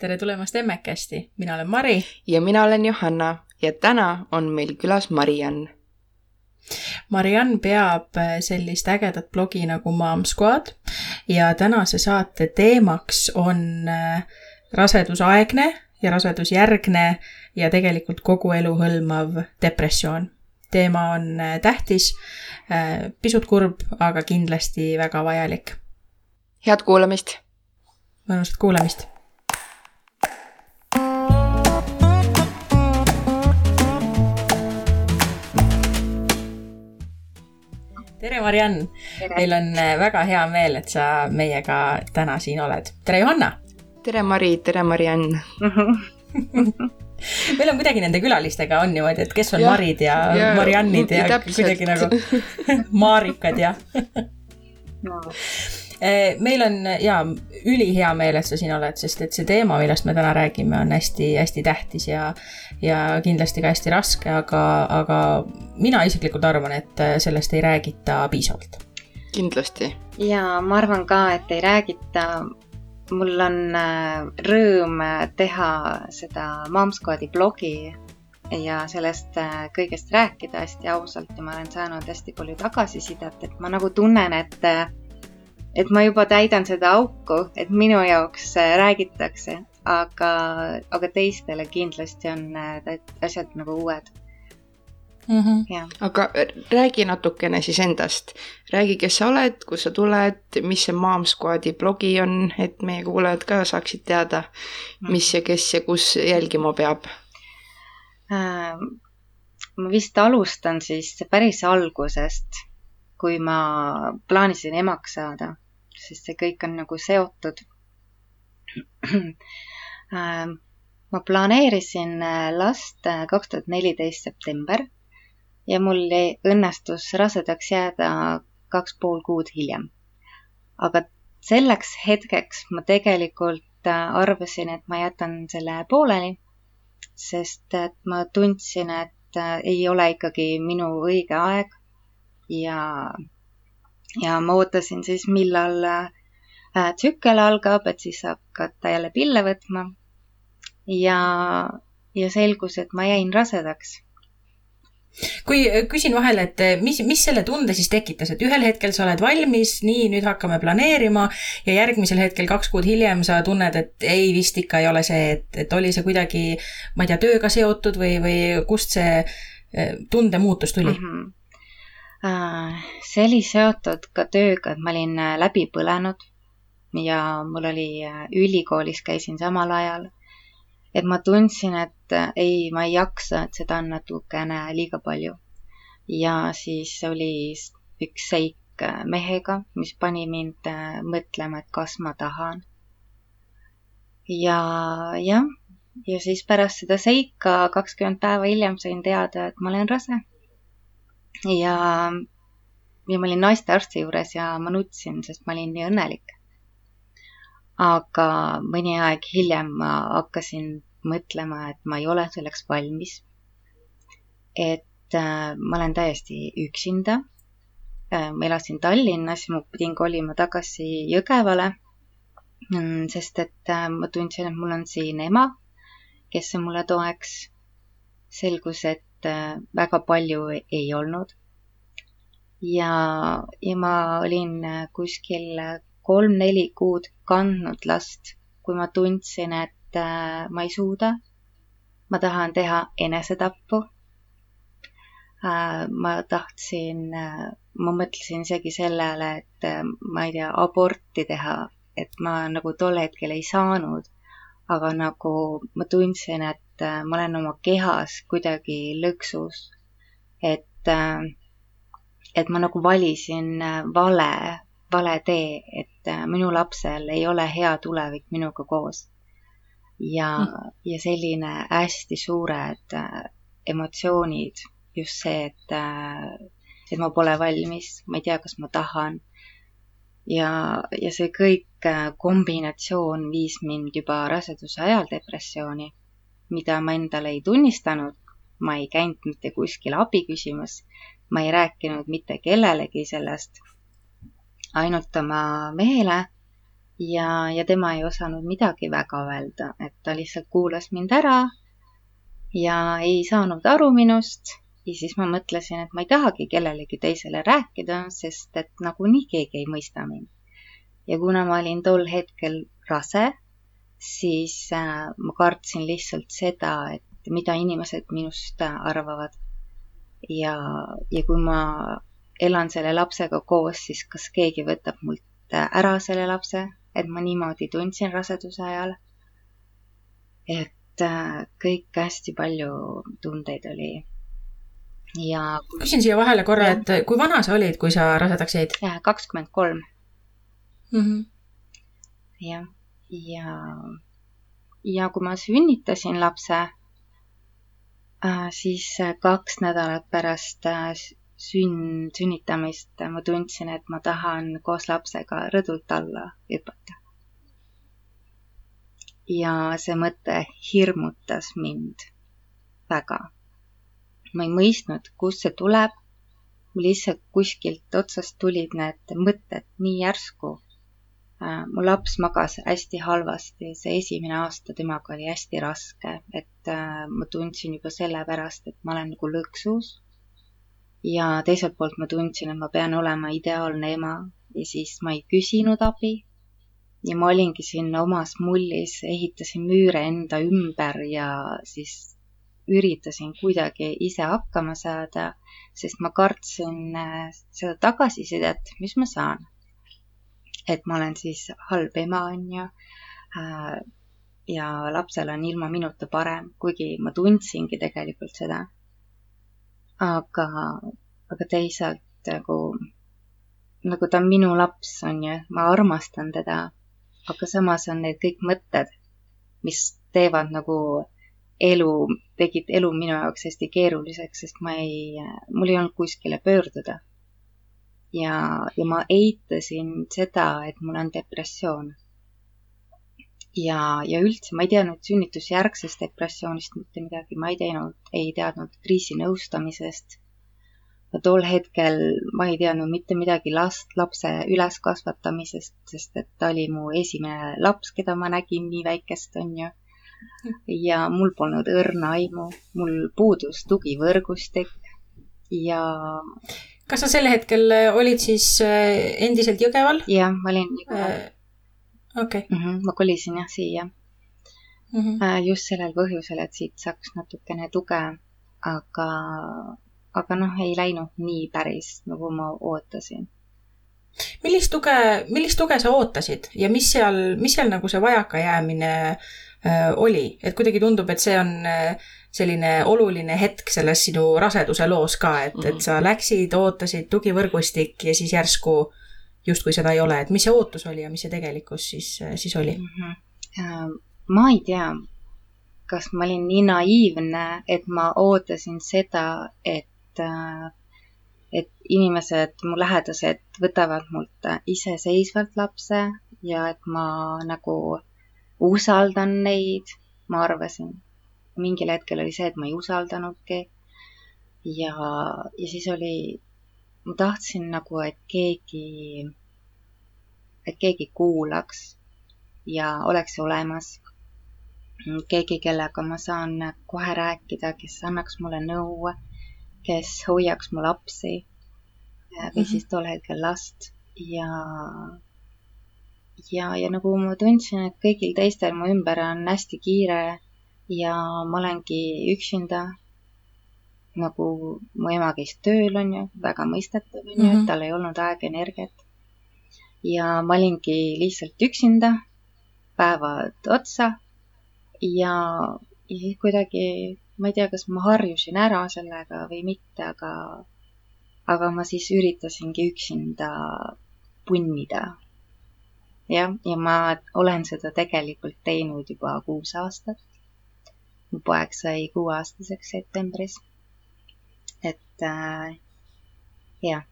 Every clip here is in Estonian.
tere tulemast Emmekesti, mina olen Mari. ja mina olen Johanna ja täna on meil külas Mariann. Mariann peab äh, sellist ägedat blogi nagu Mom Squad ja tänase saate teemaks on äh, rasedusaegne ja rasedusjärgne ja tegelikult kogu elu hõlmav depressioon. teema on äh, tähtis, pisut kurb, aga kindlasti väga vajalik. head kuulamist! mõnusat kuulamist! Tere, Mariann! meil on äh, väga hea meel, et sa meiega täna siin oled. tere, Johanna! tere, Mari, tere, Mariann. Meil on kuidagi nende külalistega on niimoodi, et kes on ja, Marid ja, ja Mariannid ja, ja kuidagi nagu Maarikad ja no meil on ja ülihea meel, et sa siin oled, sest et see teema, millest me täna räägime, on hästi-hästi tähtis ja, ja kindlasti ka hästi raske, aga, aga mina isiklikult arvan, et sellest ei räägita piisavalt. kindlasti. ja ma arvan ka, et ei räägita mul on äh, rõõm teha seda Momsquadi blogi ja sellest kõigest rääkida hästi ausalt ja ma olen saanud hästi palju tagasisidet, et ma nagu tunnen, et et ma juba täidan seda auku, et minu jaoks äh, räägitakse, aga, aga teistele kindlasti on äh, asjad nagu uued mm. -hmm. aga äh, räägi natukene siis endast, räägi, kes sa oled, kust sa tuled, mis see Mom Squadi blogi on, et meie kuulajad ka saaksid teada, mis ja kes ja kus jälgima peab äh,. ma vist alustan siis päris algusest kui ma plaanisin emaks saada, sest see kõik on nagu seotud. Ähm, ma planeerisin äh, last äh, kaks tuhat neliteist september ja mul õnnestus rasedaks jääda kaks pool kuud hiljem. aga selleks hetkeks ma tegelikult äh, arvasin, et ma jätan selle pooleli, sest et ma tundsin, et ei ole ikkagi minu õige aeg ja, ja ma ootasin siis, millal äh, tsükkel algab, et siis hakata jälle pille võtma. ja, ja selgus, et ma jäin rasedaks kui äh, küsin vahele, et äh, mis, mis selle tunde siis tekitas, et ühel hetkel sa oled valmis, nii, nüüd hakkame planeerima ja järgmisel hetkel, kaks kuud hiljem sa tunned, et ei, vist ikka ei ole see, et, et oli see kuidagi, ma ei tea, tööga seotud või, või kust see tundemuutus tuli mm? -hmm see oli seotud ka tööga, et ma olin äh, läbi põlenud ja mul oli äh, ülikoolis käisin samal ajal. et ma tundsin, et ei, ma ei jaksa, et seda on natukene liiga palju. ja siis oli üks seik mehega, mis pani mind mõtlema, et kas ma tahan. ja jah, ja siis pärast seda seika kakskümmend päeva hiljem sain teada, et ma olen rase ja, ja ma olin naistearsti juures ja ma nutsin, sest ma olin nii õnnelik. aga mõni aeg hiljem ma hakkasin mõtlema, et ma ei ole selleks valmis. et äh, ma olen täiesti üksinda äh,. ma elasin Tallinnas ja ma pidin kolima tagasi Jõgevale, mm, sest et äh, ma tundsin, et mul on siin ema, kes on mulle toeks. selgus, et et äh, väga palju ei olnud. ja, ja ma olin äh, kuskil kolm-neli kuud kandnud last, kui ma tundsin, et äh, ma ei suuda. ma tahan teha enesetappu. ma tahtsin, ma mõtlesin isegi sellele, et ma ei tea, aborti teha, et ma nagu tol hetkel ei saanud aga nagu ma tundsin, et äh, ma olen oma kehas kuidagi lõksus. et, äh, et ma nagu valisin äh, vale, vale tee, et minu lapsel ei ole hea tulevik minuga koos. ja mm., ja selline hästi suured emotsioonid, just see, et, et ma pole valmis, ma ei tea, kas ma tahan ja, ja see kõik kombinatsioon viis mind juba raseduse ajal depressiooni, mida ma endale ei tunnistanud. ma ei käinud mitte kuskil abi küsimas, ma ei rääkinud mitte kellelegi sellest, ainult oma mehele ja, ja tema ei osanud midagi väga öelda, et ta lihtsalt kuulas mind ära ja ei saanud aru minust ja siis ma mõtlesin, et ma ei tahagi kellelegi teisele rääkida, sest et nagunii keegi ei mõista mind. Ja kuna ma olin tol hetkel rase, siis äh, ma kartsin lihtsalt seda, et mida inimesed minust arvavad. ja, ja kui ma elan selle lapsega koos, siis kas keegi võtab mult ära selle lapse, et ma niimoodi tundsin raseduse ajal. et äh, kõik hästi palju tundeid oli. ja. küsin siia vahele korra, et kui vana sa olid, kui sa rasedaks jäid? kakskümmend kolm. Mhm. jah, ja, ja kui ma sünnitasin lapse, äh, siis kaks nädalat pärast äh, sünn, sünnitamist ma tundsin, et ma tahan koos lapsega rõdult alla hüpata. ja see mõte hirmutas mind väga. ma ei mõistnud, kust see tuleb. mul lihtsalt kuskilt otsast tulid need mõtted nii järsku. Äh, mu laps magas hästi halvasti, see esimene aasta temaga oli hästi raske, et äh, ma tundsin juba sellepärast, et ma olen nagu lõksus ja teiselt poolt ma tundsin, et ma pean olema ideaalne ema ja siis ma ei küsinud abi. ja ma olingi siin omas mullis, ehitasin müüre enda ümber ja siis üritasin kuidagi ise hakkama saada, sest ma kartsin äh, seda tagasisidet, mis ma saan. Et ma olen siis halb ema, on ju. Äh, ja lapsel on ilma minuta parem, kuigi ma tundsingi tegelikult seda aga, aga teisalt nagu, nagu ta on minu laps, on ju, ma armastan teda, aga samas on need kõik mõtted, mis teevad nagu elu, tegid elu minu jaoks hästi keeruliseks, sest ma ei, mul ei olnud kuskile pöörduda. Ja, ja ma eitasin seda, et mul on depressioon ja, ja üldse ma ei teadnud sünnitusjärgsest depressioonist mitte midagi, ma ei teinud, ei teadnud kriisinõustamisest. tol hetkel ma ei teadnud mitte midagi last, lapse üleskasvatamisest, sest et ta oli mu esimene laps, keda ma nägin nii väikest, on ju. ja mul polnud õrna aimu, mul puudus tugivõrgustik ja kas sa sel hetkel olid siis äh, endiselt Jõgeval? jah, ma olin Jõgeval äh, okei okay. mm. -hmm, ma kolisin jah siia mm. -hmm. just sellel põhjusel, et siit saaks natukene tuge, aga, aga noh, ei läinud nii päris, nagu ma ootasin. millist tuge, millist tuge sa ootasid ja mis seal, mis seal nagu see vajakajäämine äh, oli, et kuidagi tundub, et see on äh, selline oluline hetk selles sinu raseduse loos ka, et mm, -hmm. et sa läksid, ootasid tugivõrgustik ja siis järsku justkui seda ei ole, et mis see ootus oli ja mis see tegelikkus siis, siis oli mm? -hmm. ma ei tea, kas ma olin nii naiivne, et ma ootasin seda, et, äh, et inimesed, mu lähedased võtavad mult iseseisvalt lapse ja et ma nagu usaldan neid, ma arvasin. Mingil hetkel oli see, et ma ei usaldanudki. ja, ja siis oli ma tahtsin nagu, et keegi, et keegi kuulaks ja oleks olemas. keegi, kellega ma saan kohe rääkida, kes annaks mulle nõu, kes hoiaks mu lapsi või siis tol hetkel last ja ja, ja nagu ma tundsin, et kõigil teistel mu ümber on hästi kiire ja ma olengi üksinda nagu mu ema käis tööl, on ju, väga mõistetav, on ju, et mhm. tal ei olnud aega, energiat. ja ma olingi lihtsalt üksinda, päevad otsa ja, ja kuidagi, ma ei tea, kas ma harjusin ära sellega või mitte, aga, aga ma siis üritasingi üksinda punnida. jah, ja ma olen seda tegelikult teinud juba kuus aastat. Mu poeg sai kuueaastaseks septembris et äh, jah.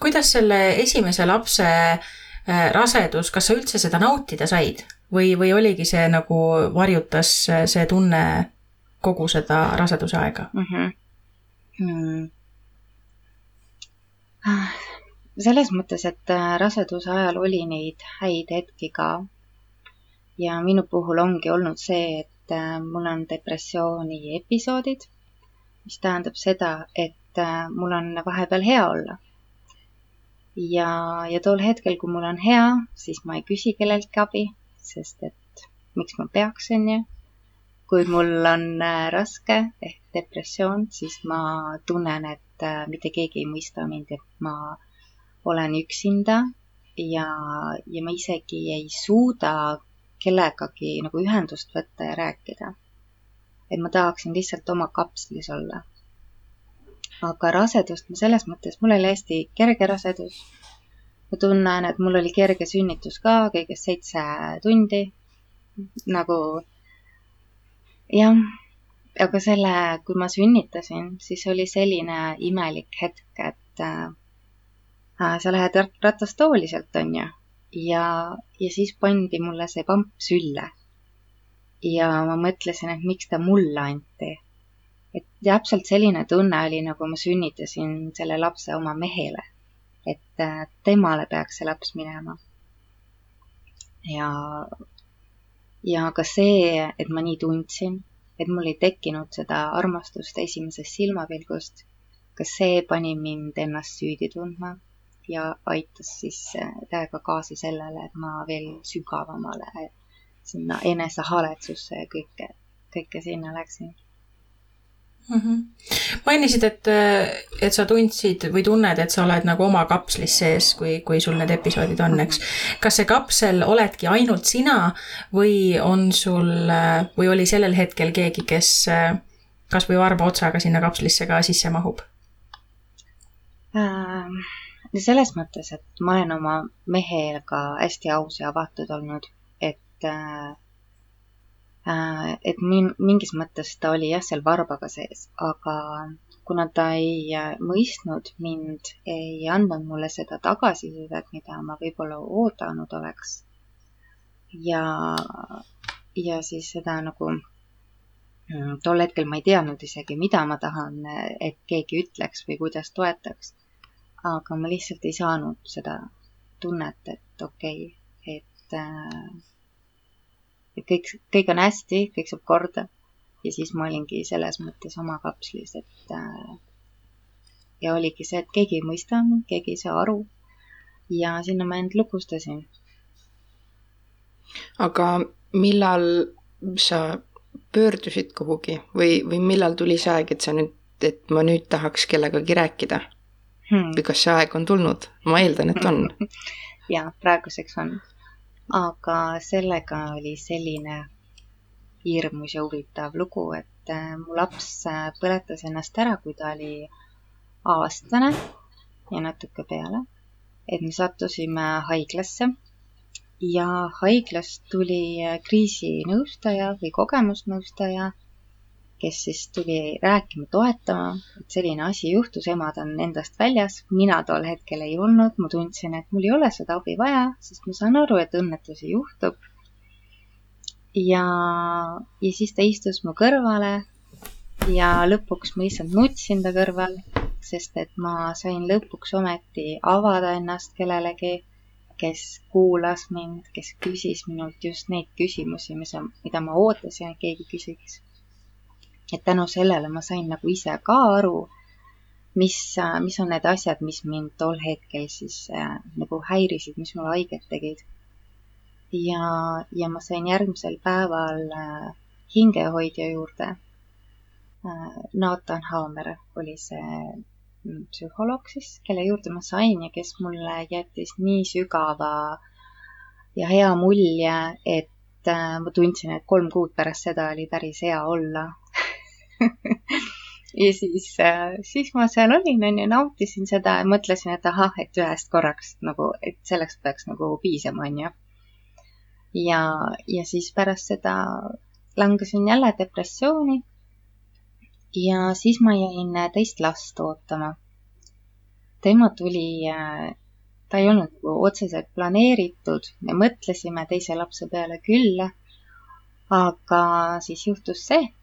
kuidas selle esimese lapse äh, rasedus, kas sa üldse seda nautida said või, või oligi see nagu varjutas äh, see tunne kogu seda raseduse aega mm? -hmm. Hmm. selles mõttes, et äh, raseduse ajal oli neid häid hetki ka. ja minu puhul ongi olnud see, et äh, mul on depressiooni episoodid, mis tähendab seda, et äh, mul on vahepeal hea olla. ja, ja tol hetkel, kui mul on hea, siis ma ei küsi kelleltki abi, sest et miks ma peaks, on ju kui mul on äh, raske ehk depressioon, siis ma tunnen, et mitte keegi ei mõista mind, et ma olen üksinda ja, ja ma isegi ei suuda kellegagi nagu ühendust võtta ja rääkida. et ma tahaksin lihtsalt oma kapslis olla. aga rasedust ma selles mõttes, mul oli hästi kerge rasedus. ma tunnen, et mul oli kerge sünnitus ka, kõigest seitse tundi. nagu jah, aga selle, kui ma sünnitasin, siis oli selline imelik hetk, et äh, sa lähed ratastooli sealt, on ju, ja, ja siis pandi mulle see pamp sülle. ja ma mõtlesin, et miks ta mulle anti. et täpselt selline tunne oli, nagu ma sünnitasin selle lapse oma mehele. et äh, temale peaks see laps minema. ja ja ka see, et ma nii tundsin, et mul ei tekkinud seda armastust esimesest silmapilgust, ka see pani mind ennast süüdi tundma ja aitas siis täiega kaasa sellele, et ma veel sügavamale sinna enesehaletsusse ja kõike, kõike sinna läksin mm. -hmm. mainisid, et, et sa tundsid või tunned, et sa oled nagu oma kapslis sees, kui, kui sul need episoodid on, eks. Mhm. kas see kapsel oledki ainult sina või on sul või oli sellel hetkel keegi, kes kasvõi varba otsaga sinna kapslisse ka sisse mahub ähm,? Selles mõttes, et ma olen oma mehega hästi aus ja avatud olnud, et äh, Äh, et min-, mingis mõttes ta oli jah, seal varbaga sees, aga kuna ta ei äh, mõistnud mind, ei andnud mulle seda tagasisidet, mida ma võib-olla oodanud oleks. ja, ja siis seda nagu mm, tol hetkel ma ei teadnud isegi, mida ma tahan, et keegi ütleks või kuidas toetaks. Aga ma lihtsalt ei saanud seda tunnet, et okei okay,, et äh, et kõik, kõik on hästi, kõik saab korda. ja siis ma olingi selles mõttes oma kapslis, et äh, ja oligi see, et keegi ei mõista mind, keegi ei saa aru. ja sinna ma end lukustasin. aga millal sa pöördusid kuhugi või, või millal tuli see aeg, et sa nüüd, et ma nüüd tahaks kellegagi rääkida hmm.? või kas see aeg on tulnud? ma eeldan, et on ja praeguseks on aga sellega oli selline hirmus ja huvitav lugu, et äh, mu laps äh, põletas ennast ära, kui ta oli aastane ja natuke peale. et me sattusime haiglasse ja haiglast tuli äh, kriisinõustaja või kogemusnõustaja kes siis tuli rääkima, toetama, et selline asi juhtus, emad on endast väljas. mina tol hetkel ei olnud, ma tundsin, et mul ei ole seda abi vaja, sest ma saan aru, et õnnetusi juhtub. ja, ja siis ta istus mu kõrvale ja lõpuks ma lihtsalt nutsin ta kõrval, sest et ma sain lõpuks ometi avada ennast kellelegi, kes kuulas mind, kes küsis minult just neid küsimusi, mis, mida ma ootasin, et keegi küsiks et tänu sellele ma sain nagu ise ka aru, mis, mis on need asjad, mis mind tol hetkel siis äh, nagu häirisid, mis mulle haiget tegid. ja, ja ma sain järgmisel päeval äh, hingehoidja juurde äh,. Nathan Haamer oli see mm, psühholoog siis, kelle juurde ma sain ja kes mulle jättis nii sügava ja hea mulje, et äh, ma tundsin, et kolm kuud pärast seda oli päris hea olla ja siis, äh, siis ma seal olin, onju, nautisin seda ja mõtlesin, et ahah, et ühest korraks nagu, et selleks peaks nagu piisama, onju. ja, ja siis pärast seda langesin jälle depressiooni. ja siis ma jäin teist last ootama. tema tuli, äh, ta ei olnud nagu otseselt planeeritud, me mõtlesime teise lapse peale küll. aga siis juhtus see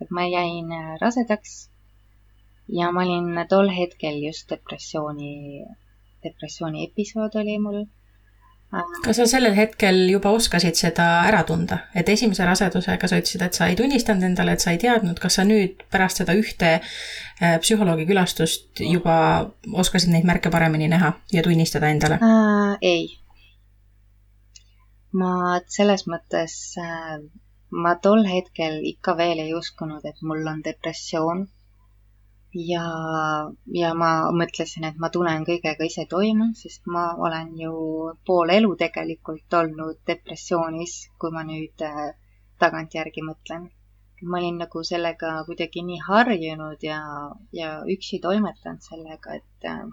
et ma jäin rasedaks ja ma olin tol hetkel just depressiooni depressiooni episood oli mul kas sa sellel hetkel juba oskasid seda ära tunda, et esimese rasedusega sa ütlesid, et sa ei tunnistanud endale, et sa ei teadnud, kas sa nüüd pärast seda ühte äh, psühholoogi külastust juba oskasid neid märke paremini näha ja tunnistada endale äh,? ei. ma selles mõttes äh,, ma tol hetkel ikka veel ei uskunud, et mul on depressioon ja, ja ma mõtlesin, et ma tulen kõigega ise toime, sest ma olen ju pool elu tegelikult olnud depressioonis, kui ma nüüd äh, tagantjärgi mõtlen. ma olin nagu sellega kuidagi nii harjunud ja, ja üksi toimetanud sellega, et, äh,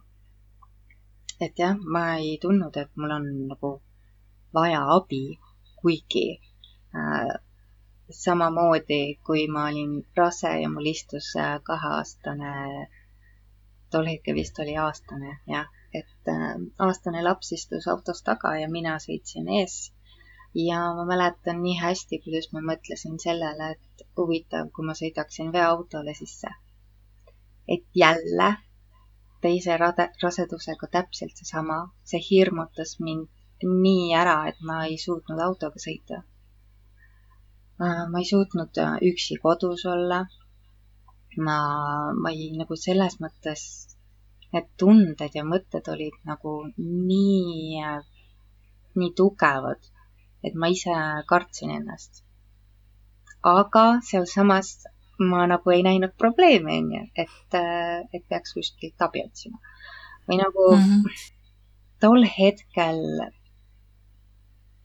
et jah, ma ei tundnud, et mul on nagu vaja abi, kuigi äh, samamoodi, kui ma olin rase ja mul istus äh, kaheaastane, tol hetkel vist oli aastane, jah, et äh, aastane laps istus autos taga ja mina sõitsin ees. ja ma mäletan nii hästi, kuidas ma mõtlesin sellele, et huvitav, kui ma sõidaksin veoautole sisse. et jälle teise rade, rasedusega täpselt seesama, see hirmutas mind nii ära, et ma ei suutnud autoga sõita ma ei suutnud äh, üksi kodus olla. ma, ma ei nagu selles mõttes, need tunded ja mõtted olid nagu nii, nii tugevad, et ma ise kartsin ennast. aga sealsamas ma nagu ei näinud probleemi, onju, et, äh, et peaks kuskilt abi otsima. või nagu mm -hmm. tol hetkel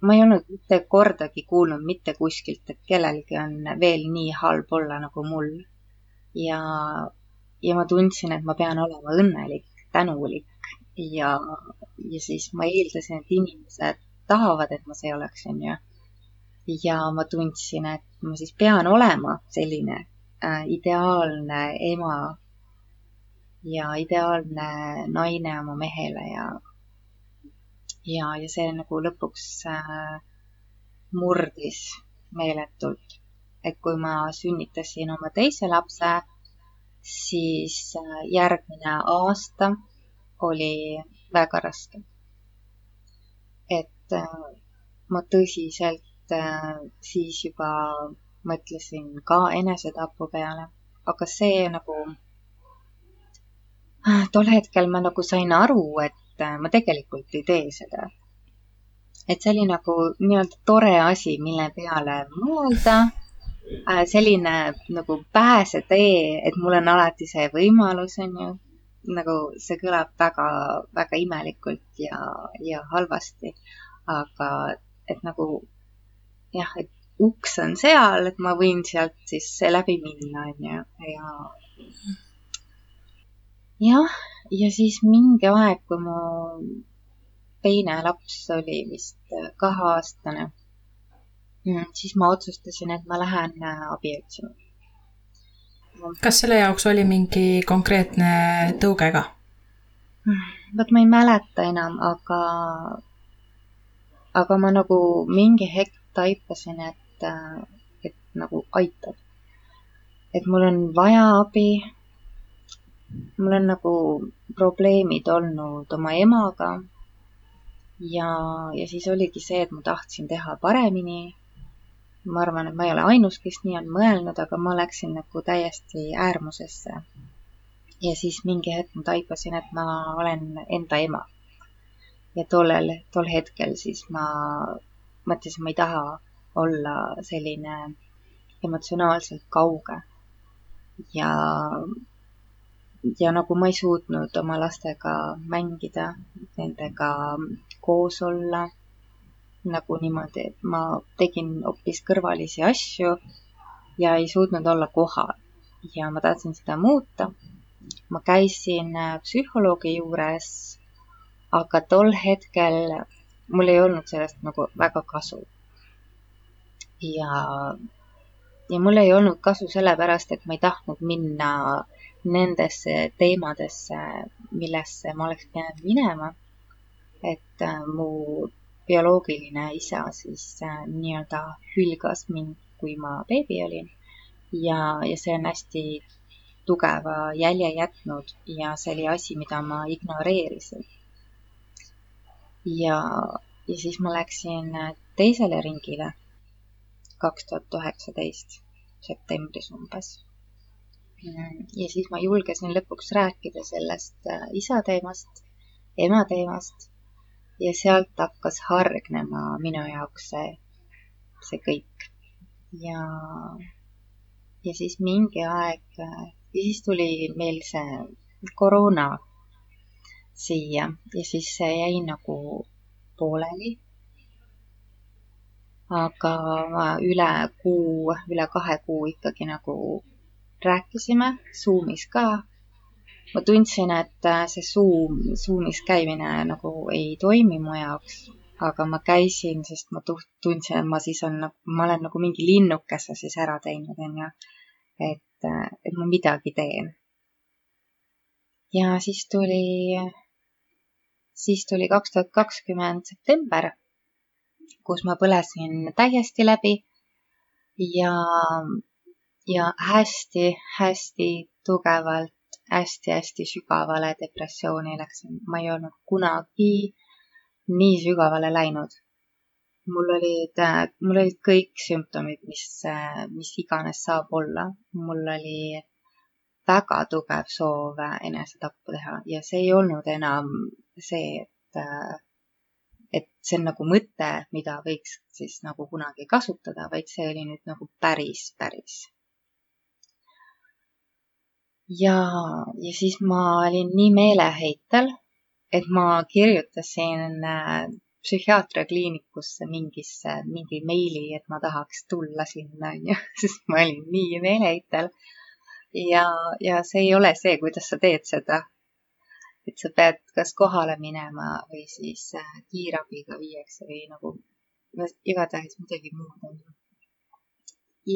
ma ei olnud mitte kordagi kuulnud mitte kuskilt, et kellelgi on veel nii halb olla nagu mul. ja, ja ma tundsin, et ma pean olema õnnelik, tänulik ja, ja siis ma eeldasin, et inimesed tahavad, et ma see oleks, onju. ja ma tundsin, et ma siis pean olema selline äh, ideaalne ema ja ideaalne naine oma mehele ja ja, ja see nagu lõpuks äh, murdis meeletult. et kui ma sünnitasin oma teise lapse, siis äh, järgmine aasta oli väga raske. et äh, ma tõsiselt äh, siis juba mõtlesin ka enesetapu peale, aga see nagu tol hetkel ma nagu sain aru, et et ma tegelikult ei tee seda. et see oli nagu nii-öelda tore asi, mille peale mõelda. Äh, selline nagu pääsetee, et mul on alati see võimalus, on ju. nagu see kõlab väga, väga imelikult ja, ja halvasti. aga et nagu jah, et uks on seal, et ma võin sealt siis läbi minna, on ju, ja jah, ja siis mingi aeg, kui mu teine laps oli vist äh, kaheaastane, mm, siis ma otsustasin, et ma lähen äh, abi otsima. kas selle jaoks oli mingi konkreetne tõuge ka? vot ma ei mäleta enam, aga, aga ma nagu mingi hetk taipasin, et, äh, et nagu aitab. et mul on vaja abi mul on nagu probleemid olnud oma emaga. ja, ja siis oligi see, et ma tahtsin teha paremini. ma arvan, et ma ei ole ainus, kes nii on mõelnud, aga ma läksin nagu täiesti äärmusesse. ja siis mingi hetk ma taipasin, et ma olen enda ema. ja tollel, tol hetkel siis ma mõtlesin, ma ei taha olla selline emotsionaalselt kauge. ja ja nagu ma ei suutnud oma lastega mängida, nendega koos olla, nagu niimoodi, et ma tegin hoopis kõrvalisi asju ja ei suutnud olla kohal ja ma tahtsin seda muuta. ma käisin äh, psühholoogi juures, aga tol hetkel mul ei olnud sellest nagu väga kasu. ja, ja mul ei olnud kasu sellepärast, et ma ei tahtnud minna nendesse teemadesse, millesse ma oleks pidanud minema. et äh, mu bioloogiline isa siis äh, nii-öelda hülgas mind, kui ma beebi olin ja, ja see on hästi tugeva jälje jätnud ja see oli asi, mida ma ignoreerisin. ja, ja siis ma läksin teisele ringile kaks tuhat üheksateist septembris umbes. Ja siis ma julgesin lõpuks rääkida sellest äh, isa teemast, ema teemast. Ja sealt hakkas hargnema minu jaoks see, see kõik. ja, ja siis mingi aeg, äh, siis tuli meil see koroona siia. Ja siis see jäi nagu pooleli. Aga üle kuu, üle kahe kuu ikkagi nagu rääkisime Zoomis ka. ma tundsin, et see Zoom, Zoomis käimine nagu ei toimi mu jaoks, aga ma käisin, sest ma tundsin, et ma siis on, ma olen nagu mingi linnukese siis ära teinud, onju. et, et ma midagi teen. ja siis tuli, siis tuli kaks tuhat kakskümmend september kus ma põlesin täiesti läbi ja, ja hästi-hästi tugevalt hästi-hästi sügavale depressiooni läksin. ma ei olnud kunagi nii sügavale läinud. mul olid, mul olid kõik sümptomid, mis, mis iganes saab olla. mul oli väga tugev soov enesetappu teha ja see ei olnud enam see, et et see on nagu mõte, mida võiks siis nagu kunagi kasutada, vaid see oli nüüd nagu päris, päris. Ja, ja siis ma olin nii meeleheitel, et ma kirjutasin äh, psühhiaatriakliinikusse mingisse, mingi meili, et ma tahaks tulla sinna, onju, sest ma olin nii meeleheitel. ja, ja see ei ole see, kuidas sa teed seda et sa pead kas kohale minema või siis äh, kiirabiga viiakse või nagu igatahes midagi muud on ju.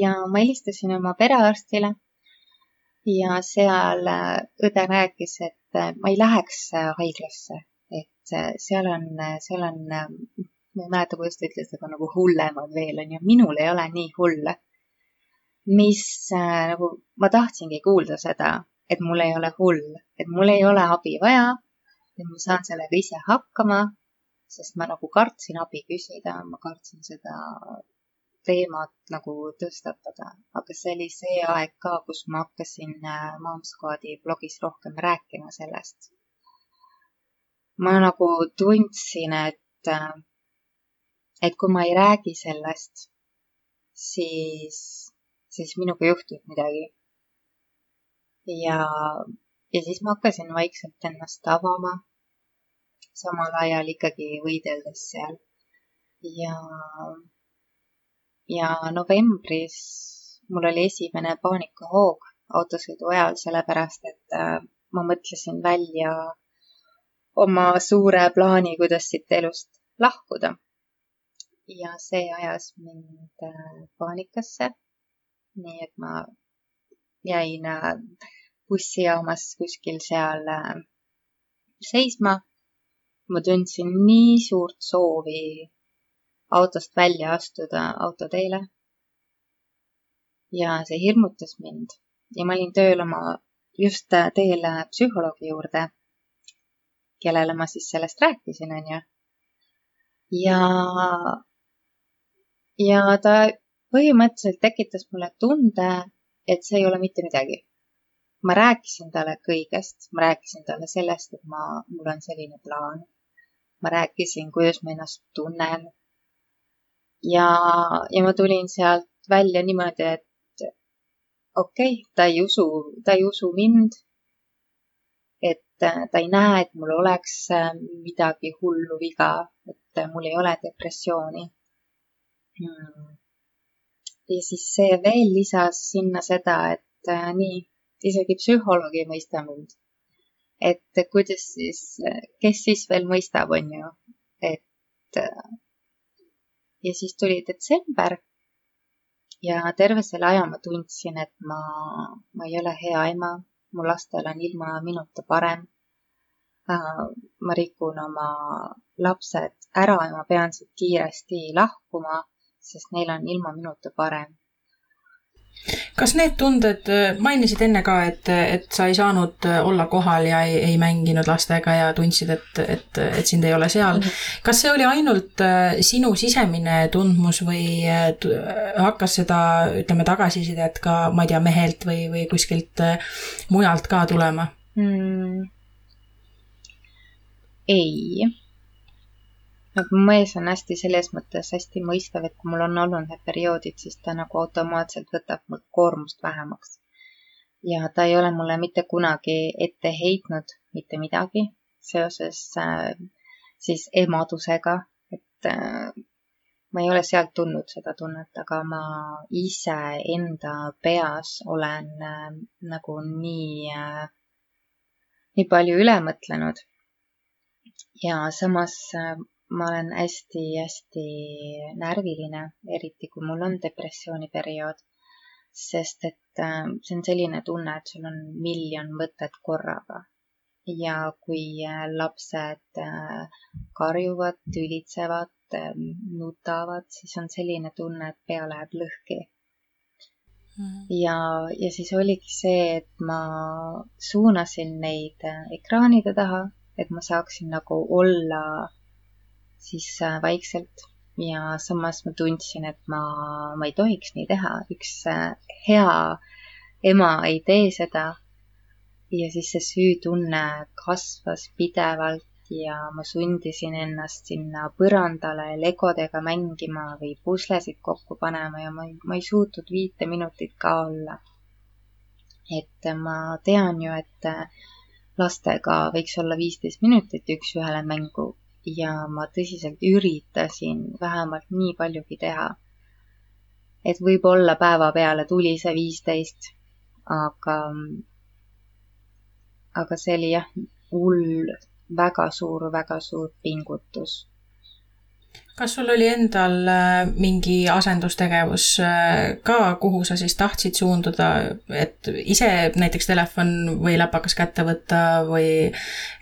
ja ma helistasin oma perearstile ja seal äh, õde rääkis, et äh, ma ei läheks haiglasse, et seal on, seal on, ma ei mäleta, kuidas ta ütles, aga nagu hullemad veel on ju, minul ei ole nii hull. mis nagu, ma tahtsingi kuulda seda, et mul ei ole hull, et mul ei ole abi vaja, et ma saan sellega ise hakkama, sest ma nagu kartsin abi küsida, ma kartsin seda teemat nagu tõstatada, aga see oli see aeg ka, kus ma hakkasin äh, Mom Squadi blogis rohkem rääkima sellest. ma nagu tundsin, et, äh, et kui ma ei räägi sellest, siis, siis minuga juhtub midagi ja, ja siis ma hakkasin vaikselt ennast avama, samal ajal ikkagi võideldes seal. ja, ja novembris mul oli esimene paanikahoog autosõidu ajal, sellepärast et äh, ma mõtlesin välja oma suure plaani, kuidas siit elust lahkuda. ja see ajas mind äh, paanikasse. nii et ma jäin äh, bussijaamas kuskil seal seisma. ma tundsin nii suurt soovi autost välja astuda autoteele. ja see hirmutas mind ja ma olin tööl oma, just teel psühholoogi juurde, kellele ma siis sellest rääkisin, onju. ja, ja ta põhimõtteliselt tekitas mulle tunde, et see ei ole mitte midagi ma rääkisin talle kõigest, ma rääkisin talle sellest, et ma, mul on selline plaan. ma rääkisin, kuidas ma ennast tunnen. Ja, ja ma tulin sealt välja niimoodi, et okei okay,, ta ei usu, ta ei usu mind. et ta ei näe, et mul oleks midagi hullu viga, et mul ei ole depressiooni hmm. ja siis see veel lisas sinna seda, et äh, nii, isegi psühholoog ei mõista mind. et kuidas siis, kes siis veel mõistab, on ju, et ja siis tuli detsember. Ja terve selle aja ma tundsin, et ma, ma ei ole hea ema, mu lastel on ilma minuta parem. ma rikun oma lapsed ära ja ma pean siit kiiresti lahkuma, sest neil on ilma minuta parem kas need tunded, mainisid enne ka, et, et sa ei saanud olla kohal ja ei, ei mänginud lastega ja tundsid, et, et, et sind ei ole seal. Mhm. kas see oli ainult äh, sinu sisemine tundmus või äh, hakkas seda, ütleme, tagasisidet ka, ma ei tea, mehelt või, või kuskilt äh, mujalt ka tulema mm.? ei nagu mees on hästi selles mõttes hästi mõistav, et kui mul on olnud need perioodid, siis ta nagu automaatselt võtab mul koormust vähemaks. ja ta ei ole mulle mitte kunagi ette heitnud mitte midagi seoses äh, siis emadusega, et äh, ma ei ole sealt tundnud seda tunnet, aga ma ise enda peas olen äh, nagu nii nii palju üle mõtlenud. ja samas ma olen hästi-hästi närviline, eriti kui mul on depressiooniperiood, sest et äh, see on selline tunne, et sul on miljon mõtet korraga. ja kui äh, lapsed äh, karjuvad, tülitsevad, nutavad, siis on selline tunne, et pea läheb lõhki mhm. ja, ja siis oligi see, et ma suunasin neid ekraanide taha, et ma saaksin nagu olla siis äh, vaikselt ja samas ma tundsin, et ma, ma ei tohiks nii teha, üks äh, hea ema ei tee seda. ja siis see süütunne kasvas pidevalt ja ma sundisin ennast sinna põrandale legodega mängima või puslesid kokku panema ja ma ei, ma ei suutnud viite minutit ka olla. et ma tean ju, et äh, lastega võiks olla viisteist minutit üks-ühele mängu ja ma tõsiselt üritasin vähemalt nii paljugi teha. et võib-olla päeva peale tuli see viisteist, aga, aga see oli jah, hull, väga suur, väga suur pingutus kas sul oli endal äh, mingi asendustegevus äh, ka, kuhu sa siis tahtsid suunduda, et ise näiteks telefon või läpakas kätte võtta või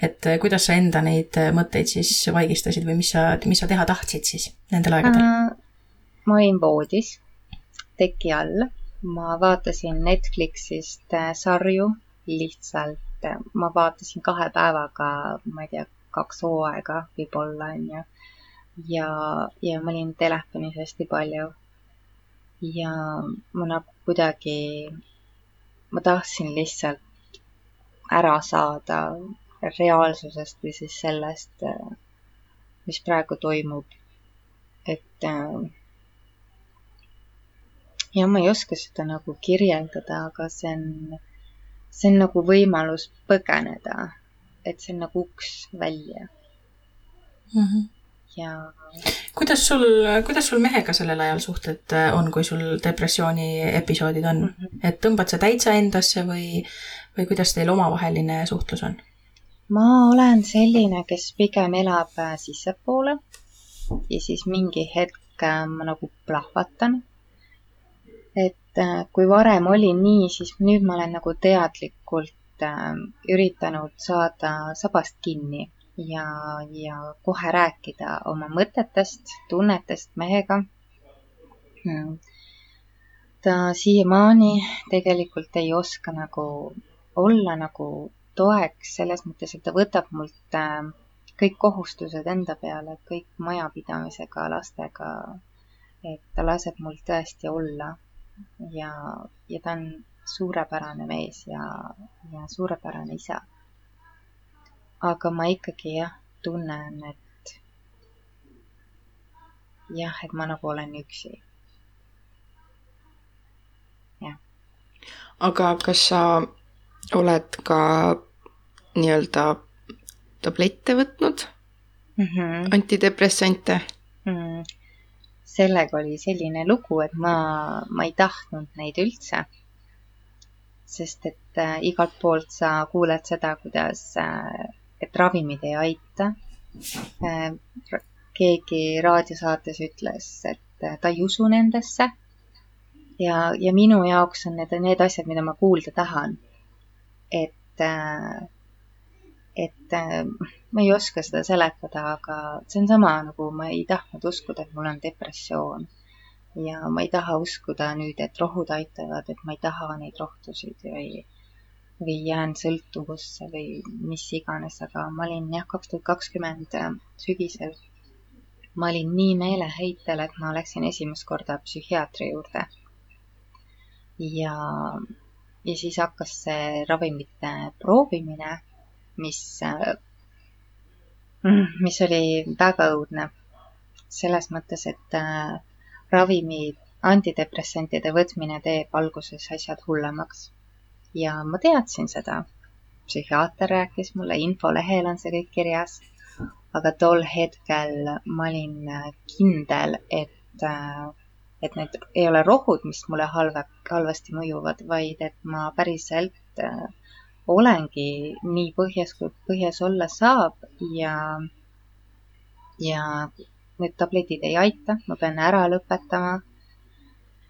et äh, kuidas sa enda neid mõtteid siis vaigistasid või mis sa, mis sa teha tahtsid siis nendel aegadel? Ma olin voodis, teki all, ma vaatasin Netflixist sarju lihtsalt, ma vaatasin kahe päevaga, ma ei tea, kaks hooaega võib-olla, onju ja, ja ma olin telefonis hästi palju. ja ma nagu kuidagi, ma tahtsin lihtsalt ära saada reaalsusest või siis sellest, mis praegu toimub. et ja ma ei oska seda nagu kirjeldada, aga see on, see on nagu võimalus põgeneda. et see on nagu uks välja mm. -hmm ja. kuidas sul, kuidas sul mehega sellel ajal suhted äh, on, kui sul depressiooni episoodid on mm, -hmm. et tõmbad sa täitsa endasse või, või kuidas teil omavaheline suhtlus on? ma olen selline, kes pigem elab äh, sissepoole ja siis mingi hetk äh, ma nagu plahvatan. et kui varem oli nii, siis nüüd ma olen nagu teadlikult üritanud saada sabast kinni ja, ja kohe rääkida oma mõtetest, tunnetest mehega. Hmm. ta siiamaani tegelikult ei oska nagu olla nagu toeks selles mõttes, et ta võtab mult äh, kõik kohustused enda peale, kõik majapidamisega, lastega. et ta laseb mul tõesti olla ja, ja ta on suurepärane mees ja, ja suurepärane isa aga ma ikkagi jah, tunnen, et jah, et ma nagu olen üksi. jah. aga kas sa oled ka nii-öelda tablette võtnud mm? -hmm. antidepressante mm? -hmm. sellega oli selline lugu, et ma, ma ei tahtnud neid üldse. sest et äh, igalt poolt sa kuuled seda, kuidas äh, et ravimid ei aita. Äh, keegi raadiosaates ütles, et äh, ta ei usu nendesse. ja, ja minu jaoks on need need asjad, mida ma kuulda tahan. et, äh, et ma ei oska seda seletada, aga see on sama nagu ma ei tahtnud uskuda, et mul on depressioon. ja ma ei taha uskuda nüüd, et rohud aitavad, et ma ei taha neid rohtusid või, või jään sõltuvusse või mis iganes, aga ma olin jah, kaks tuhat kakskümmend äh, sügisel, ma olin nii meeleheitel, et ma läksin esimest korda psühhiaatri juurde. ja, ja siis hakkas see ravimite proovimine, mis, äh, mis oli väga õudne selles mõttes, et äh, ravimi antidepressantide võtmine teeb alguses asjad hullemaks. Ja ma teadsin seda. psühhiaater rääkis mulle, infolehel on see kõik kirjas. aga tol hetkel ma olin kindel, et, et need ei ole rohud, mis mulle halva, halvasti mõjuvad, vaid et ma päriselt äh, olengi nii põhjas, kui põhjas olla saab ja, ja need tabletid ei aita, ma pean ära lõpetama.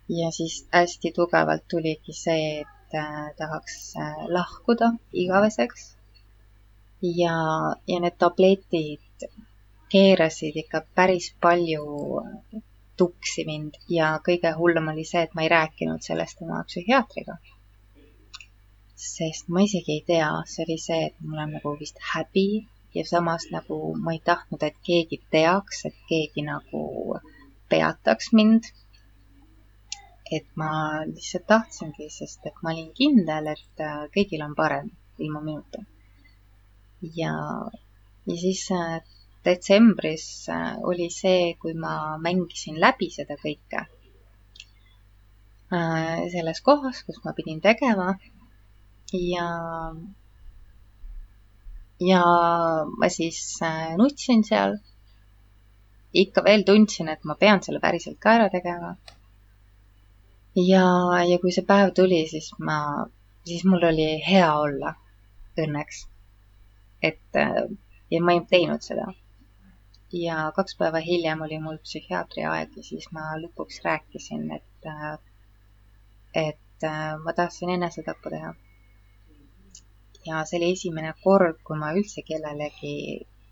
ja siis hästi tugevalt tuligi see, et äh, tahaks äh, lahkuda igaveseks. ja, ja need tabletid keerasid ikka päris palju tuksi mind ja kõige hullem oli see, et ma ei rääkinud sellest oma psühhiaatriga. sest ma isegi ei tea, see oli see, et mul on nagu vist häbi ja samas nagu ma ei tahtnud, et keegi teaks, et keegi nagu peataks mind. Et ma lihtsalt tahtsingi, sest et ma olin kindel, et äh, kõigil on parem ilma minuta. ja, ja siis äh, detsembris äh, oli see, kui ma mängisin läbi seda kõike. selles kohas, kus ma pidin tegema ja ja ma siis nutsin seal. ikka veel tundsin, et ma pean selle päriselt ka ära tegema. Ja, ja kui see päev tuli, siis ma, siis mul oli hea olla, õnneks. et äh, ja ma ei teinud seda. ja kaks päeva hiljem oli mul psühhiaatri aeg ja siis ma lõpuks rääkisin, et, äh, et ma tahtsin enesetappu teha ja see oli esimene kord, kui ma üldse kellelegi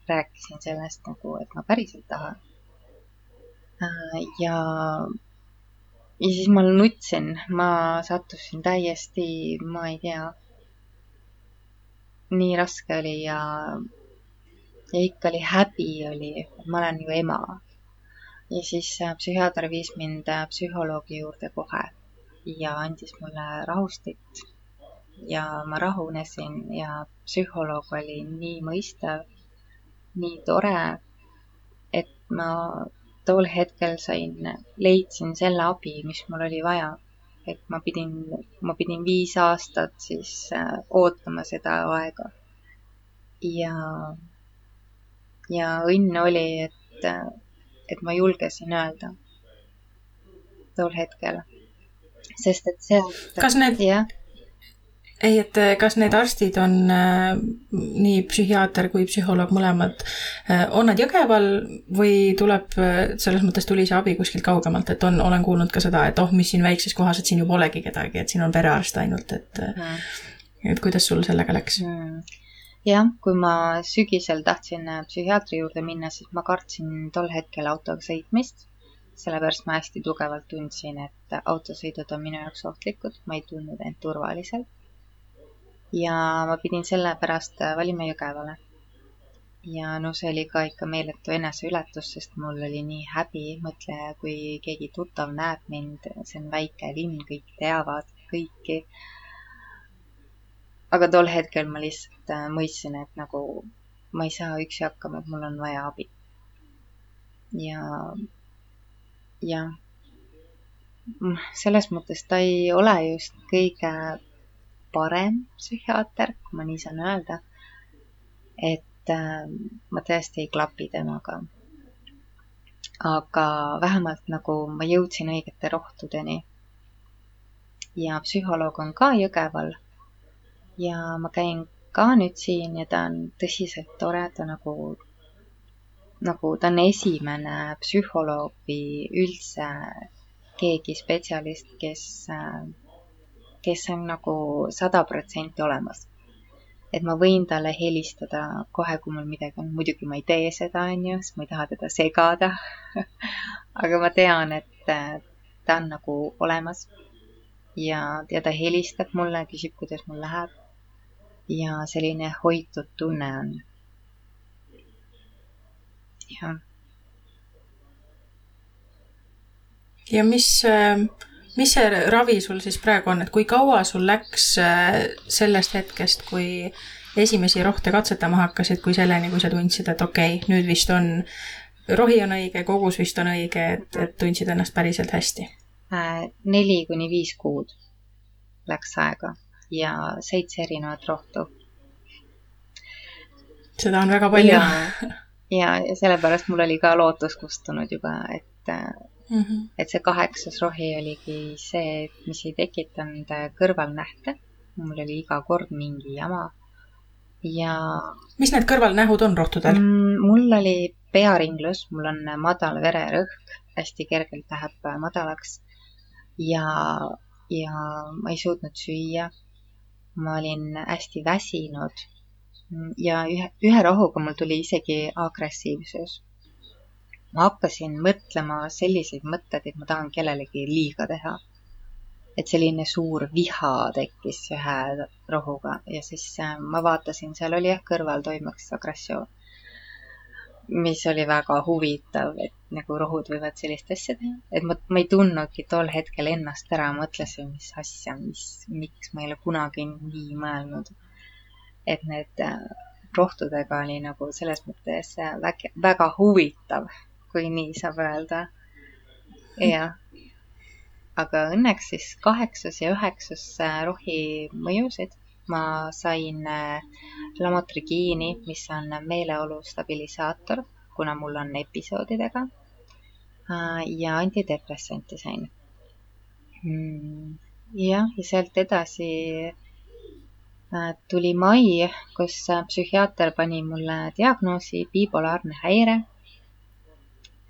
rääkisin sellest nagu, et ma päriselt tahan. Äh, ja, ja siis ma nutsin, ma sattusin täiesti, ma ei tea, nii raske oli ja, ja ikka oli häbi oli, ma olen ju ema. ja siis äh, psühhiaater viis mind äh, psühholoogi juurde kohe ja andis mulle rahustit. Ja ma rahunesin ja psühholoog oli nii mõistev, nii tore, et ma tol hetkel sain, leidsin selle abi, mis mul oli vaja. et ma pidin, ma pidin viis aastat siis äh, ootama seda aega. ja, ja õnn oli, et, et ma julgesin öelda tol hetkel, sest et sealt. kas need, ei, et eh, kas need arstid on äh, nii psühhiaater kui psühholoog mõlemad äh,, on nad Jõgeval või tuleb selles mõttes tuli see abi kuskilt kaugemalt, et on, olen kuulnud ka seda, et oh, mis siin väikses kohas, et siin ju polegi kedagi, et siin on perearst ainult, et mm. et kuidas sul sellega läks mm.? jah, kui ma sügisel tahtsin psühhiaatri juurde minna, siis ma kartsin tol hetkel autoga sõitmist sellepärast ma hästi tugevalt tundsin, et autosõidud on minu jaoks ohtlikud, ma ei tundnud end turvaliselt ja ma pidin sellepärast äh, valima Jõgevale. ja no see oli ka ikka meeletu eneseületus, sest mul oli nii häbi, mõtle, kui keegi tuttav näeb mind, see on väike linn, kõik teavad kõiki. aga tol hetkel ma lihtsalt äh, mõistsin, et nagu ma ei saa üksi hakkama, et mul on vaja abi. ja, jah, selles mõttes ta ei ole just kõige parem psühhiaater, kui ma nii saan öelda. et äh, ma tõesti ei klapi temaga. aga vähemalt nagu ma jõudsin õigete rohtudeni. ja psühholoog on ka Jõgeval. ja ma käin ka nüüd siin ja ta on tõsiselt tore, ta nagu, nagu ta on esimene psühholoog või üldse keegi spetsialist, kes äh, kes on nagu sada protsenti olemas. et ma võin talle helistada kohe, kui mul midagi on, muidugi ma ei tee seda, on ju, sest ma ei taha teda segada aga ma tean, et ta on nagu olemas ja, ja ta helistab mulle, küsib, kuidas mul läheb. ja selline hoitud tunne on. jah. ja mis, mis see ravi sul siis praegu on, et kui kaua sul läks äh, sellest hetkest, kui esimesi rohte katsetama hakkasid, kui selleni, kui sa tundsid, et okei okay,, nüüd vist on, rohi on õige, kogus vist on õige, et, et tundsid ennast päriselt hästi? Äh, neli kuni viis kuud läks aega ja seitse erinevat rohtu. seda on väga palju. ja, ja sellepärast mul oli ka lootus kustunud juba, et mm, -hmm. et see kaheksas rohi oligi see, mis ei tekitanud kõrvalnähte. mul oli iga kord mingi jama ja. mis need kõrvalnähud on rohtudel mm,? mul oli pearinglus, mul on madal vererõhk, hästi kergelt läheb madalaks ja, ja ma ei suutnud süüa. ma olin hästi väsinud ja ühe, ühe rohuga mul tuli isegi agressiivsus. Ma hakkasin mõtlema selliseid mõtteid, et ma tahan kellelegi liiga teha et selline suur viha tekkis ühe rohuga ja siis äh, ma vaatasin, seal oli jah, kõrval toimuks agressioon. mis oli väga huvitav, et nagu rohud võivad sellist asja teha, et ma, ma ei tundnudki tol hetkel ennast ära, mõtlesin, mis asja, mis, miks ma ei ole kunagi nii mõelnud. et need äh, rohtudega oli nagu selles mõttes äh, väga, väga huvitav, kui nii saab öelda. jah aga õnneks siis kaheksas ja üheksas rohi mõjusid ma sain äh, lamotrigiini, mis on meeleolu stabilisaator, kuna mul on episoodidega. Äh, ja antidepressanti sain. Mm, jah, ja sealt edasi äh, tuli mai, kus psühhiaater pani mulle diagnoosi bipolaarne häire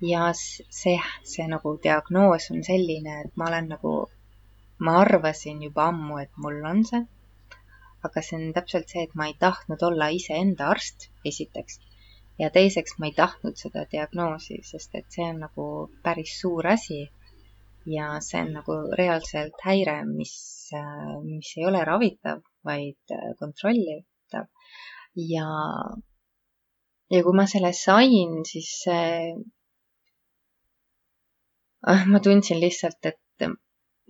ja see, see nagu diagnoos on selline, et ma olen nagu, ma arvasin juba ammu, et mul on see. aga see on täpselt see, et ma ei tahtnud olla iseenda arst, esiteks. ja teiseks, ma ei tahtnud seda diagnoosi, sest et see on nagu päris suur asi. ja see on nagu reaalselt häire, mis, mis ei ole ravitav, vaid kontrollitav. ja, ja kui ma selle sain, siis ah, ma tundsin lihtsalt, et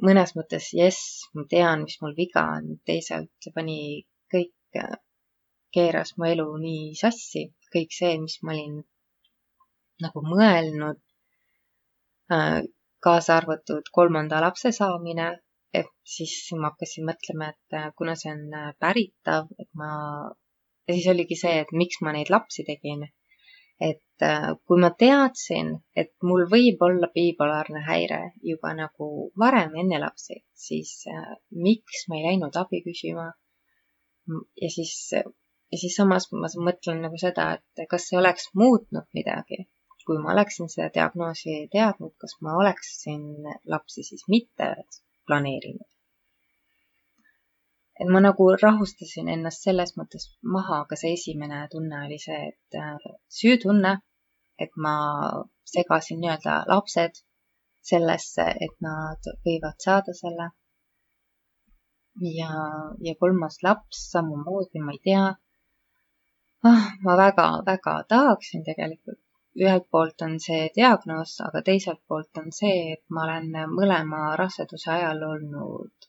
mõnes mõttes jess, ma tean, mis mul viga on, teisalt see pani kõik, keeras mu elu nii sassi, kõik see, mis ma olin nagu mõelnud, äh, kaasa arvatud kolmanda lapse saamine, et siis ma hakkasin mõtlema, et äh, kuna see on äh, päritav, et ma, ja siis oligi see, et miks ma neid lapsi tegin et äh, kui ma teadsin, et mul võib olla bipolaarne häire juba nagu varem enne lapsi, siis äh, miks ma ei läinud abi küsima. ja siis, ja siis samas ma mõtlen nagu seda, et kas see oleks muutnud midagi, kui ma oleksin seda diagnoosi teadnud, kas ma oleksin lapsi siis mitte planeerinud et ma nagu rahustasin ennast selles mõttes maha, aga see esimene tunne oli see, et äh, süütunne, et ma segasin nii-öelda lapsed sellesse, et nad võivad saada selle. ja, ja kolmas laps samamoodi, ma ei tea ah,. ma väga-väga tahaksin tegelikult. ühelt poolt on see diagnoos, aga teiselt poolt on see, et ma olen mõlema raseduse ajal olnud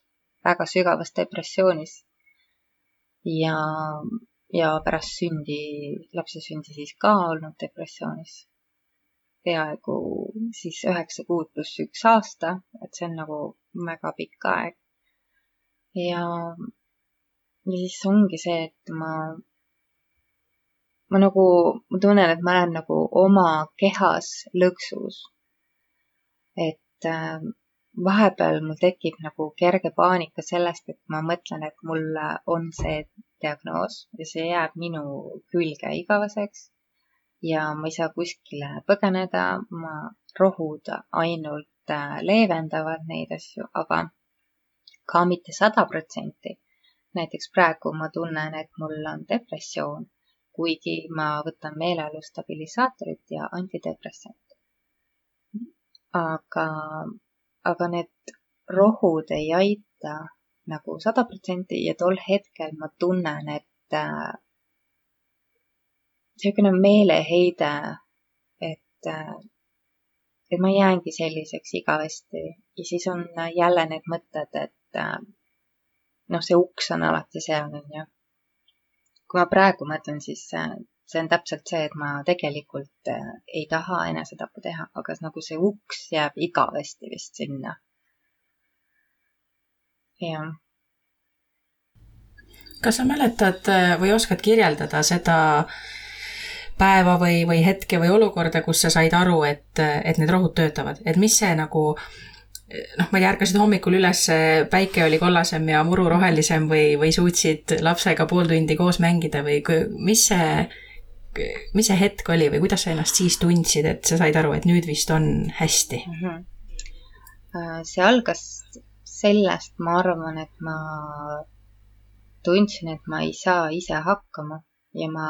väga sügavas depressioonis. ja, ja pärast sündi, lapse sündi siis ka olnud depressioonis. peaaegu siis üheksa kuud pluss üks aasta, et see on nagu väga pikk aeg. ja, ja siis ongi see, et ma, ma nagu, ma tunnen, et ma olen nagu oma kehas lõksus. et äh, vahepeal mul tekib nagu kerge paanika sellest, et ma mõtlen, et mul on see diagnoos ja see jääb minu külge igaveseks. ja ma ei saa kuskile põgeneda, ma, rohud ainult äh, leevendavad neid asju, aga ka mitte sada protsenti. näiteks praegu ma tunnen, et mul on depressioon, kuigi ma võtan meeleolu stabilisaatorit ja antidepressant. aga aga need rohud ei aita nagu sada protsenti ja tol hetkel ma tunnen, et äh, niisugune meeleheide, et äh, et ma jäängi selliseks igavesti ja siis on jälle need mõtted, et äh, noh, see uks on alati seal, on ju. kui ma praegu mõtlen, siis äh, see on täpselt see, et ma tegelikult äh, ei taha enesetappu teha, aga nagu see uks jääb igavesti vist sinna. jah. kas sa mäletad või oskad kirjeldada seda äh, päeva või, või hetke või olukorda, kus sa said aru, et, et need rohud töötavad, et mis see nagu noh, ma ei tea, ärkasid hommikul üles, päike oli kollasem ja muru rohelisem või, või suutsid lapsega pool tundi koos mängida või mis see, mis see hetk oli või kuidas sa ennast siis tundsid, et sa said aru, et nüüd vist on hästi mm? -hmm. see algas sellest, ma arvan, et ma tundsin, et ma ei saa ise hakkama ja ma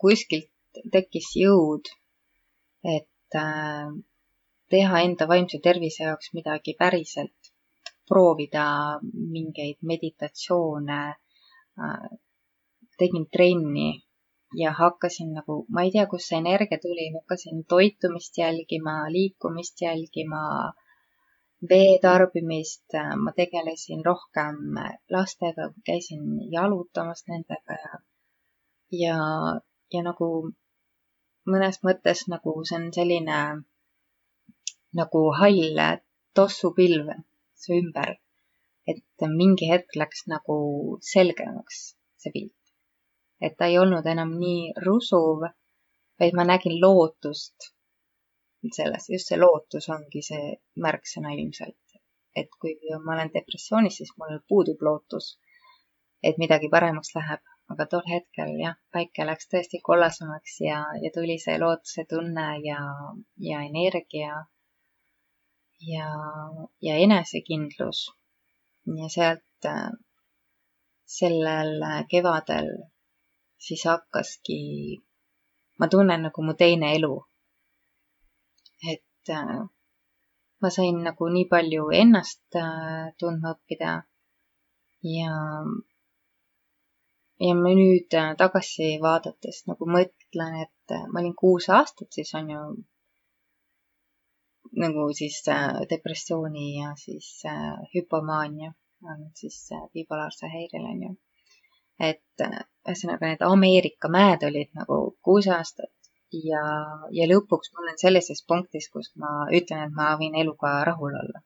kuskilt tekkis jõud, et äh, teha enda vaimse tervise jaoks midagi päriselt, proovida mingeid meditatsioone, äh, tegin trenni ja hakkasin nagu, ma ei tea, kust see energia tuli, hakkasin toitumist jälgima, liikumist jälgima, vee tarbimist, ma tegelesin rohkem lastega, käisin jalutamas nendega ja, ja, ja nagu mõnes mõttes nagu see on selline nagu hall tossupilv su ümber. et mingi hetk läks nagu selgemaks see pilt. Et ta ei olnud enam nii rusuv, vaid ma nägin lootust selles, just see lootus ongi see märksõna ilmselt. et kui ma olen depressioonis, siis mul puudub lootus, et midagi paremaks läheb aga tol hetkel jah, päike läks tõesti kollasemaks ja, ja tuli see lootuse tunne ja, ja energia ja, ja enesekindlus. ja sealt sellel kevadel siis hakkaski, ma tunnen nagu mu teine elu. et ma sain nagu nii palju ennast tundma õppida ja ja ma nüüd äh, tagasi vaadates nagu mõtlen, et äh, ma olin kuus aastat, siis on ju nagu siis äh, depressiooni ja siis hüpomaania on siis bipolaarse häirel on ju. Et ühesõnaga need Ameerika mäed olid nagu kuus aastat ja, ja lõpuks ma olen sellises punktis, kus ma ütlen, et ma võin eluga rahul olla.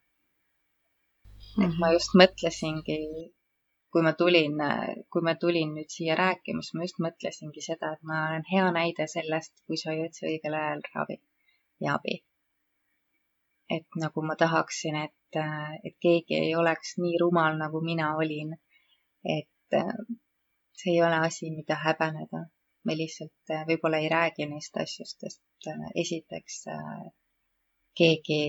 et ma mhm. just mõtlesingi kui ma tulin, kui ma tulin nüüd siia rääkima, siis ma just mõtlesingi seda, et ma olen hea näide sellest, kui sa ei otsi õigel ajal ravi ja abi. et nagu ma tahaksin, et, et keegi ei oleks nii rumal, nagu mina olin. et see ei ole asi, mida häbeneda. me lihtsalt võib-olla ei räägi neist asjust, sest esiteks keegi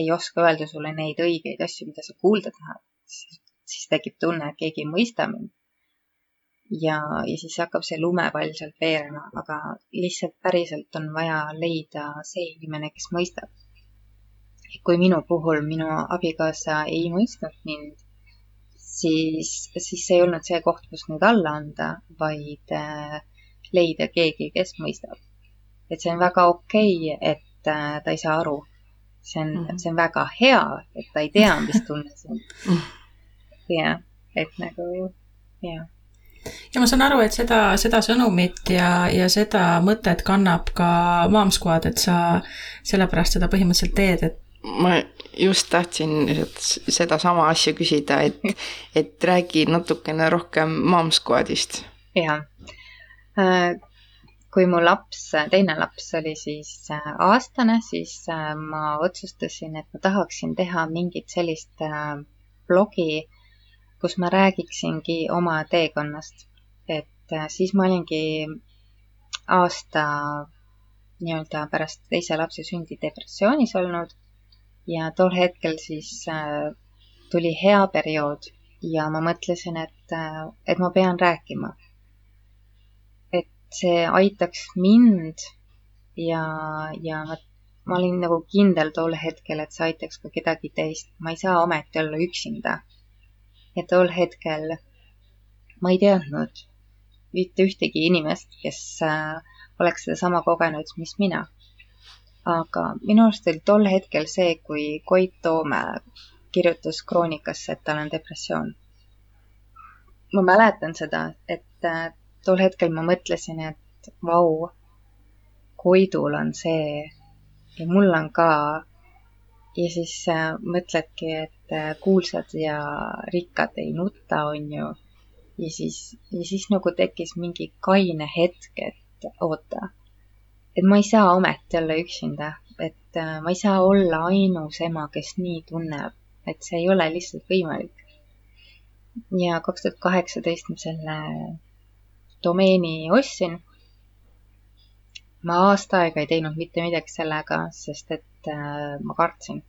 ei oska öelda sulle neid õigeid asju, mida sa kuulda tahad siis tekib tunne, et keegi ei mõista mind. ja, ja siis hakkab see lumepall sealt veerema, aga lihtsalt päriselt on vaja leida see inimene, kes mõistab. kui minu puhul minu abikaasa ei mõistnud mind, siis, siis see ei olnud see koht, kus nüüd alla anda, vaid äh, leida keegi, kes mõistab. et see on väga okei okay,, et äh, ta ei saa aru. see on mm, -hmm. see on väga hea, et ta ei tea, mis tunne see on jah, et nagu jah ja ma saan aru, et seda, seda sõnumit ja, ja seda mõtet kannab ka Mom Squad, et sa sellepärast seda põhimõtteliselt teed, et ma just tahtsin sedasama asja küsida, et, et räägi natukene rohkem Mom Squadist. jah, äh, kui mu laps, teine laps oli siis äh, aastane, siis äh, ma otsustasin, et ma tahaksin teha mingit sellist blogi kus ma räägiksingi oma teekonnast. et siis ma olingi aasta nii-öelda pärast teise lapse sündi depressioonis olnud ja tol hetkel siis äh, tuli hea periood ja ma mõtlesin, et, äh, et ma pean rääkima. et see aitaks mind ja, ja ma ma olin nagu kindel tol hetkel, et see aitaks ka kedagi teist, ma ei saa ometi olla üksinda. ja tol hetkel ma ei teadnud mitte ühtegi inimest, kes äh, oleks sedasama kogenud, mis mina. Aga minu arust oli tol hetkel see, kui Koit Toome kirjutas kroonikasse, et tal on depressioon. ma mäletan seda, et äh, tol hetkel ma mõtlesin, et vau, Koidul on see ja mul on ka. ja siis äh, mõtledki, et äh, kuulsad ja rikkad ei nuta, on ju. ja siis, ja siis nagu tekkis mingi kaine hetk, et oota, et ma ei saa ometi olla üksinda, et äh, ma ei saa olla ainus ema, kes nii tunneb et see ei ole lihtsalt võimalik. ja kaks tuhat kaheksateist ma selle domeeni ostsin. ma aasta aega ei teinud mitte midagi sellega, sest et äh, ma kartsin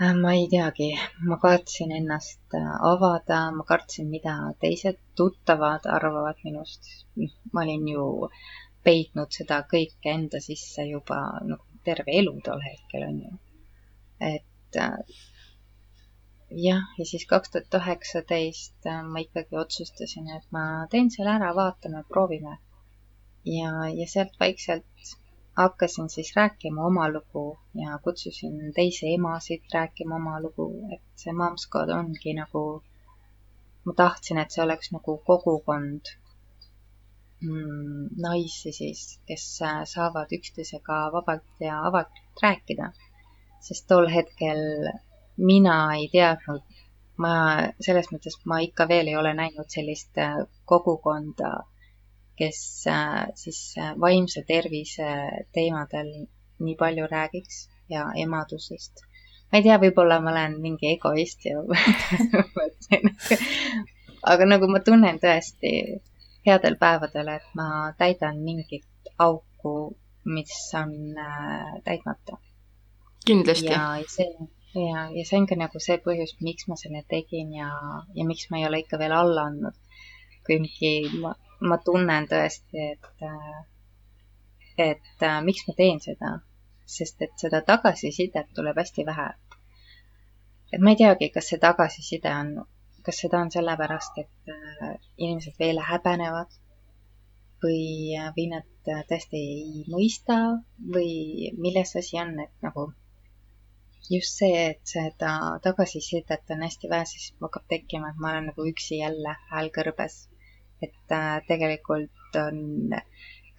äh,. ma ei teagi, ma kartsin ennast avada, ma kartsin, mida teised tuttavad arvavad minust. ma olin ju peitnud seda kõike enda sisse juba nagu terve elu tol hetkel on ju. et äh, jah, ja siis kaks tuhat üheksateist äh, ma ikkagi otsustasin, et ma teen selle ära, vaatame, proovime. ja, ja sealt vaikselt hakkasin siis rääkima oma lugu ja kutsusin teisi emasid rääkima oma lugu, et see Momscode ongi nagu, ma tahtsin, et see oleks nagu kogukond naisi siis, kes äh, saavad üksteisega vabalt ja avatult rääkida sest tol hetkel mina ei teadnud, ma selles mõttes, ma ikka veel ei ole näinud sellist äh, kogukonda, kes äh, siis vaimse tervise teemadel nii palju räägiks ja emadusest. ma ei tea, võib-olla ma olen mingi egoist ja aga nagu ma tunnen tõesti headel päevadel, et ma täidan mingit auku, mis on täitmata kindlasti. ja see ja, ja see on ka nagu see põhjus, miks ma selle tegin ja, ja miks ma ei ole ikka veel alla andnud. kuigi ma, ma tunnen tõesti, et, et miks ma teen seda, sest et seda tagasisidet tuleb hästi vähe. et ma ei teagi, kas see tagasiside on, kas seda on sellepärast, et äh, inimesed veel häbenevad või, või nad tõesti ei mõista või milles asi on, et nagu just see, et seda tagasisidet on hästi vähe, siis hakkab tekkima, et ma olen nagu üksi jälle hääl kõrbes. et äh, tegelikult on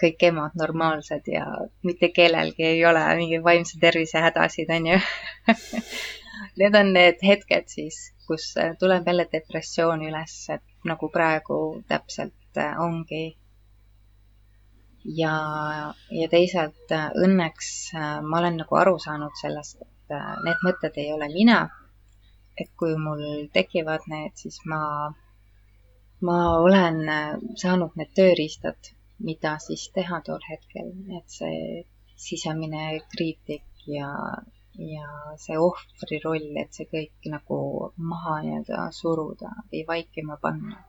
kõik emad normaalsed ja mitte kellelgi ei ole mingeid vaimse tervise hädasid, on ju Need on need hetked siis, kus äh, tuleb jälle depressioon üles, et nagu praegu täpselt äh, ongi. ja, ja teisalt äh, õnneks ma olen nagu aru saanud sellest, et need mõtted ei ole mina. et kui mul tekivad need, siis ma, ma olen saanud need tööriistad, mida siis teha tol hetkel, et see sisemine kriitik ja, ja see ohvri roll, et see kõik nagu maha nii-öelda suruda või vaikima panna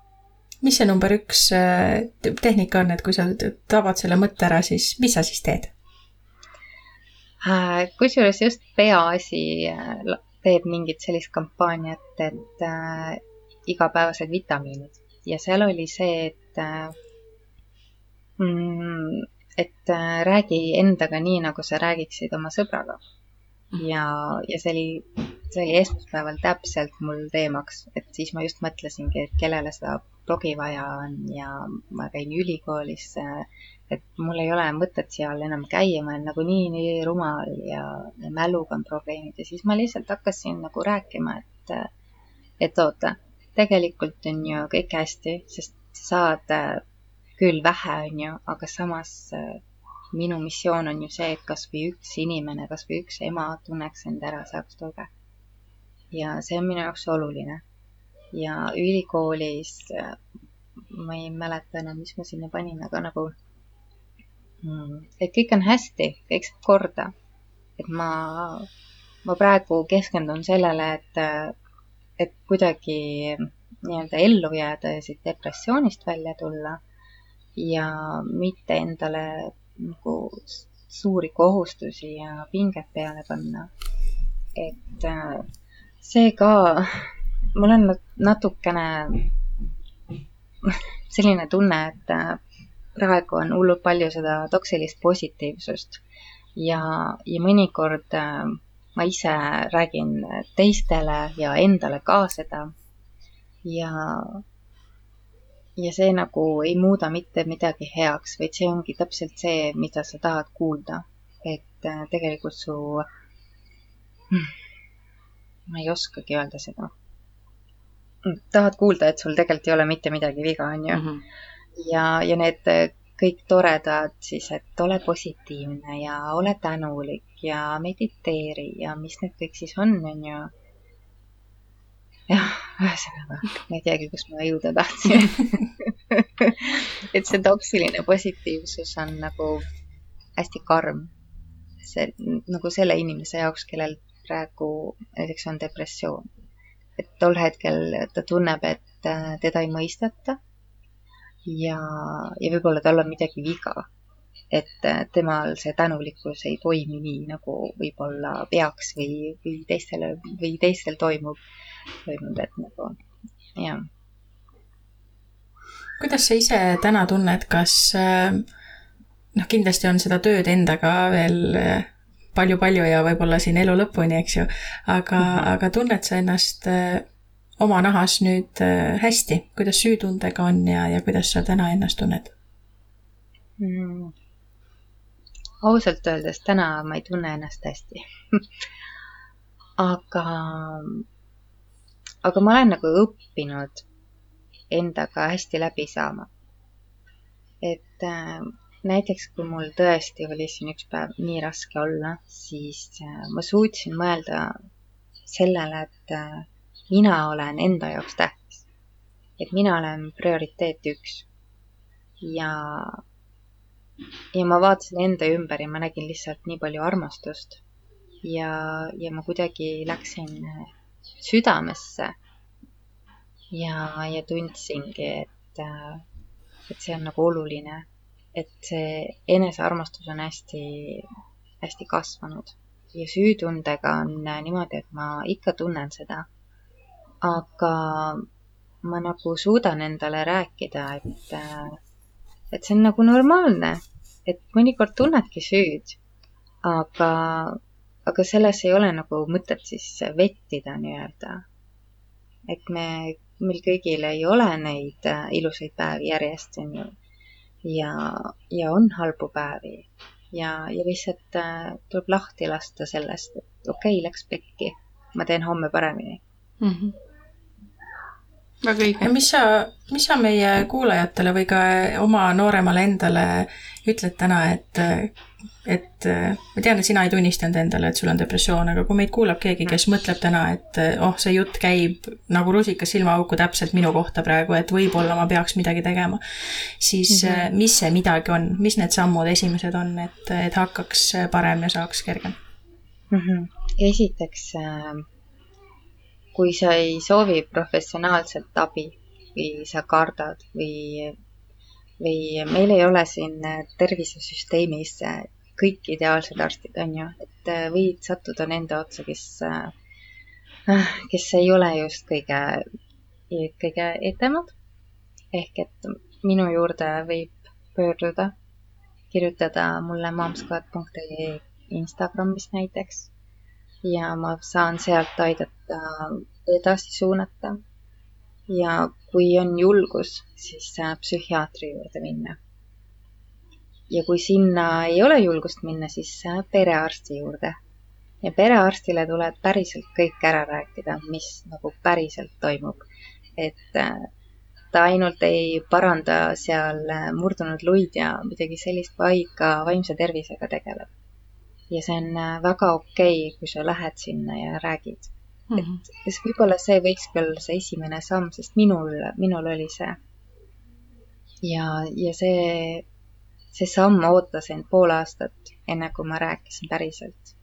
mis see number üks äh, tehnika on, et kui sa tabad selle mõtte ära, siis mis sa siis teed? Äh, kusjuures just Peaasi äh, teeb mingit sellist kampaaniat, et äh, igapäevased vitamiinid ja seal oli see, et äh, mm, et äh, räägi endaga nii, nagu sa räägiksid oma sõbraga. Ja, ja see oli, see oli esmaspäeval täpselt mul teemaks, et siis ma just mõtlesingi, et kellele seda blogi vaja on ja ma käin ülikoolis äh, et mul ei ole mõtet seal enam käia, ma olen nagunii nii rumal ja, ja mäluga on probleemid. Ja siis ma lihtsalt hakkasin nagu rääkima, et, et oota, tegelikult on ju kõik hästi, sest sa saad äh, küll vähe, on ju, aga samas äh, minu missioon on ju see, et kasvõi üks inimene, kasvõi üks ema tunneks end ära, saaks tuge. ja see on minu jaoks oluline. ja ülikoolis äh, ma ei mäleta enam, mis ma sinna panin, aga nagu Mm. et kõik on hästi, kõik saab korda. et ma, ma praegu keskendun sellele, et, et kuidagi nii-öelda ellu jääda ja siit depressioonist välja tulla ja mitte endale nagu suuri kohustusi ja pinget peale panna. et äh, see ka, mul on natukene selline tunne, et äh, praegu on hullult palju seda toksilist positiivsust ja, ja mõnikord äh, ma ise räägin teistele ja endale ka seda ja, ja see nagu ei muuda mitte midagi heaks, vaid see ongi täpselt see, mida sa tahad kuulda. et äh, tegelikult su, hmm, ma ei oskagi öelda seda. tahad kuulda, et sul tegelikult ei ole mitte midagi viga, on ju mm. -hmm. ja, ja need kõik toredad siis, et ole positiivne ja ole tänulik ja mediteeri ja mis need kõik siis on, on ju jah, ühesõnaga, ma ei teagi, kus ma jõuda tahtsin et see toksiline positiivsus on nagu hästi karm. see nagu selle inimese jaoks, kellel praegu näiteks on depressioon. et tol hetkel ta tunneb, et äh, teda ei mõisteta. ja, ja võib-olla tal on midagi viga. et äh, temal see tänulikkus ei toimi nii, nagu võib-olla peaks või, või teistele või teistel toimub toimunud, et nagu jah. kuidas sa ise täna tunned, kas äh, noh, kindlasti on seda tööd endaga veel palju-palju äh, ja võib-olla siin elu lõpuni, eks ju, aga mm, -hmm. aga tunned sa ennast äh, oma nahas nüüd hästi, kuidas süütundega on ja, ja kuidas sa täna ennast tunned mm.? ausalt öeldes täna ma ei tunne ennast hästi aga aga ma olen nagu õppinud endaga hästi läbi saama. et äh, näiteks kui mul tõesti oli siin üks päev nii raske olla, siis äh, ma suutsin mõelda sellele, et äh, mina olen enda jaoks tähtis. et mina olen prioriteet üks. ja, ja ma vaatasin enda ümber ja ma nägin lihtsalt nii palju armastust. ja, ja ma kuidagi läksin äh, südamesse. ja, ja tundsingi, et, et see on nagu oluline, et see enesearmastus on hästi, hästi kasvanud ja süütundega on niimoodi, et ma ikka tunnen seda. aga ma nagu suudan endale rääkida, et, et see on nagu normaalne, et mõnikord tunnedki süüd, aga aga selles ei ole nagu mõtet siis vettida nii-öelda. et me, meil kõigil ei ole neid äh, ilusaid päevi järjest, on ju. ja, ja on halbu päevi ja, ja lihtsalt äh, tuleb lahti lasta sellest, et okei okay,, läks pekki, ma teen homme paremini mm. -hmm väga õige. mis sa, mis sa meie kuulajatele või ka oma nooremale endale ütled täna, et et äh, ma tean, et sina ei tunnistanud endale, et sul on depressioon, aga kui meid kuulab keegi, kes mõtleb täna, et äh, oh, see jutt käib nagu rusikas silmaauku täpselt minu kohta praegu, et võib-olla ma peaks midagi tegema, siis mm -hmm. mis see midagi on, mis need sammud esimesed on, et, et hakkaks parem ja saaks kergem mm? -hmm. esiteks, kui sa ei soovi professionaalset abi või sa kardad või või meil ei ole siin tervisesüsteemis kõik ideaalsed arstid, on ju, et äh, võid sattuda nende otsa, kes, äh, kes ei ole just kõige, kõige etemad. ehk et minu juurde võib pöörduda, kirjutada mulle momsquad.ee Instagramis näiteks ja ma saan sealt aidata edasi suunata. ja kui on julgus, siis psühhiaatri juurde minna ja kui sinna ei ole julgust minna, siis perearsti juurde. ja perearstile tuleb päriselt kõik ära rääkida, mis nagu päriselt toimub. et äh, ta ainult ei paranda seal äh, murdunud luid ja midagi sellist, vaid ka vaimse tervisega tegeleb. ja see on äh, väga okei okay,, kui sa lähed sinna ja räägid mm. -hmm. et võib-olla see võiks ka olla see esimene samm, sest minul, minul oli see. Ja, ja see see samm ootas end pool aastat, enne kui ma rääkisin päriselt.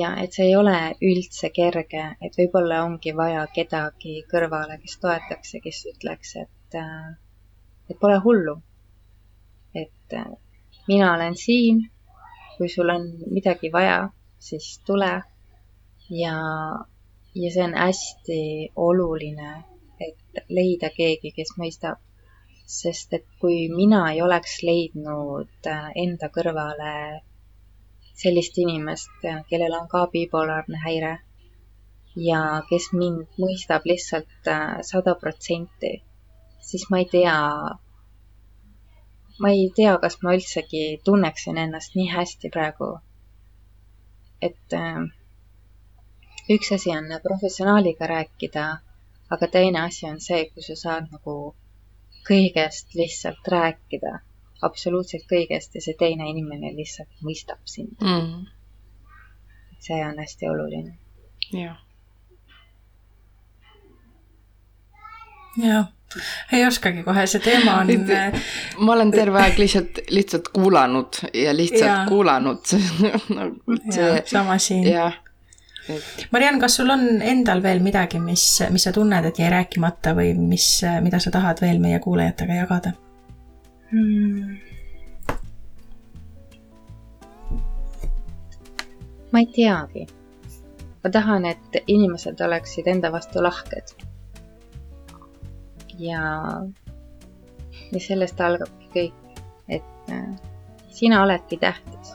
ja et see ei ole üldse kerge, et võib-olla ongi vaja kedagi kõrvale, kes toetaks ja kes ütleks, et, et pole hullu. et mina olen siin, kui sul on midagi vaja, siis tule. ja, ja see on hästi oluline, et leida keegi, kes mõistab. sest et kui mina ei oleks leidnud äh, enda kõrvale sellist inimest, kellel on ka bipolaarne häire ja kes mind mõistab lihtsalt äh, sada protsenti, siis ma ei tea, ma ei tea, kas ma üldsegi tunneksin ennast nii hästi praegu. et äh, üks asi on professionaaliga rääkida, aga teine asi on see, kui sa saad nagu kõigest lihtsalt rääkida, absoluutselt kõigest ja see teine inimene lihtsalt mõistab sind mm.. see on hästi oluline. jah. jah ei oskagi kohe, see teema on. ma olen terve aeg lihtsalt, lihtsalt kuulanud ja lihtsalt ja. kuulanud no, see.... sama siin. jah. Mariann, kas sul on endal veel midagi, mis, mis sa tunned, et jäi rääkimata või mis, mida sa tahad veel meie kuulajatega jagada hmm.? ma ei teagi. ma tahan, et inimesed oleksid enda vastu lahked ja, ja sellest algabki kõik, et äh, sina oledki tähtis.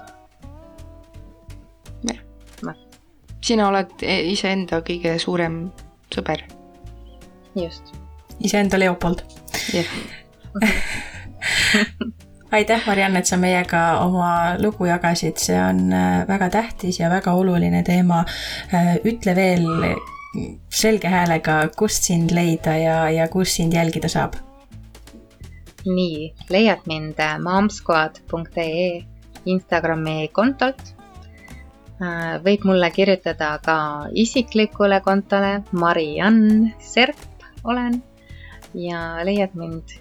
Sina oled e-, iseenda kõige suurem sõber. just. iseenda Leopold. jah aitäh, Mariann, et sa meiega oma lugu jagasid, see on äh, väga tähtis ja väga oluline teema. Äh, ütle veel selge häälega, kust sind leida ja, ja kus sind jälgida saab? nii, leiad mind momsquad.ee Instagrami kontolt. Äh, võib mulle kirjutada ka isiklikule kontole, Mariann Serp olen ja leiad mind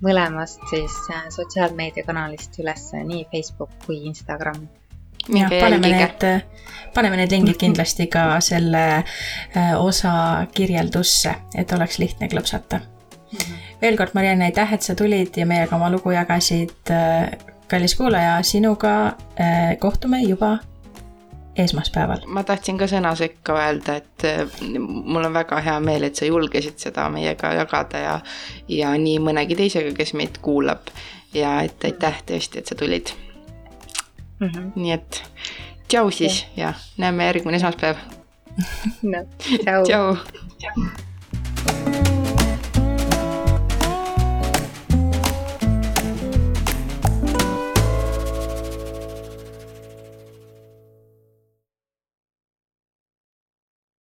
mõlemast siis äh, sotsiaalmeediakanalist üles, nii Facebook kui Instagram jah, paneme need, paneme need lingid kindlasti ka selle äh, osa kirjeldusse, et oleks lihtne klõpsata mm. -hmm. veel kord, Marianne, aitäh, et sa tulid ja meiega oma lugu jagasid. Kallis kuulaja, sinuga kohtume juba esmaspäeval. ma tahtsin ka sõna sekka öelda, et mul on väga hea meel, et sa julgesid seda meiega jagada ja, ja nii mõnegi teisega, kes meid kuulab. ja et aitäh tõesti, et sa tulid mm. -hmm. nii et tšau siis ja näeme järgmine esmaspäev no,. tšau. tšau.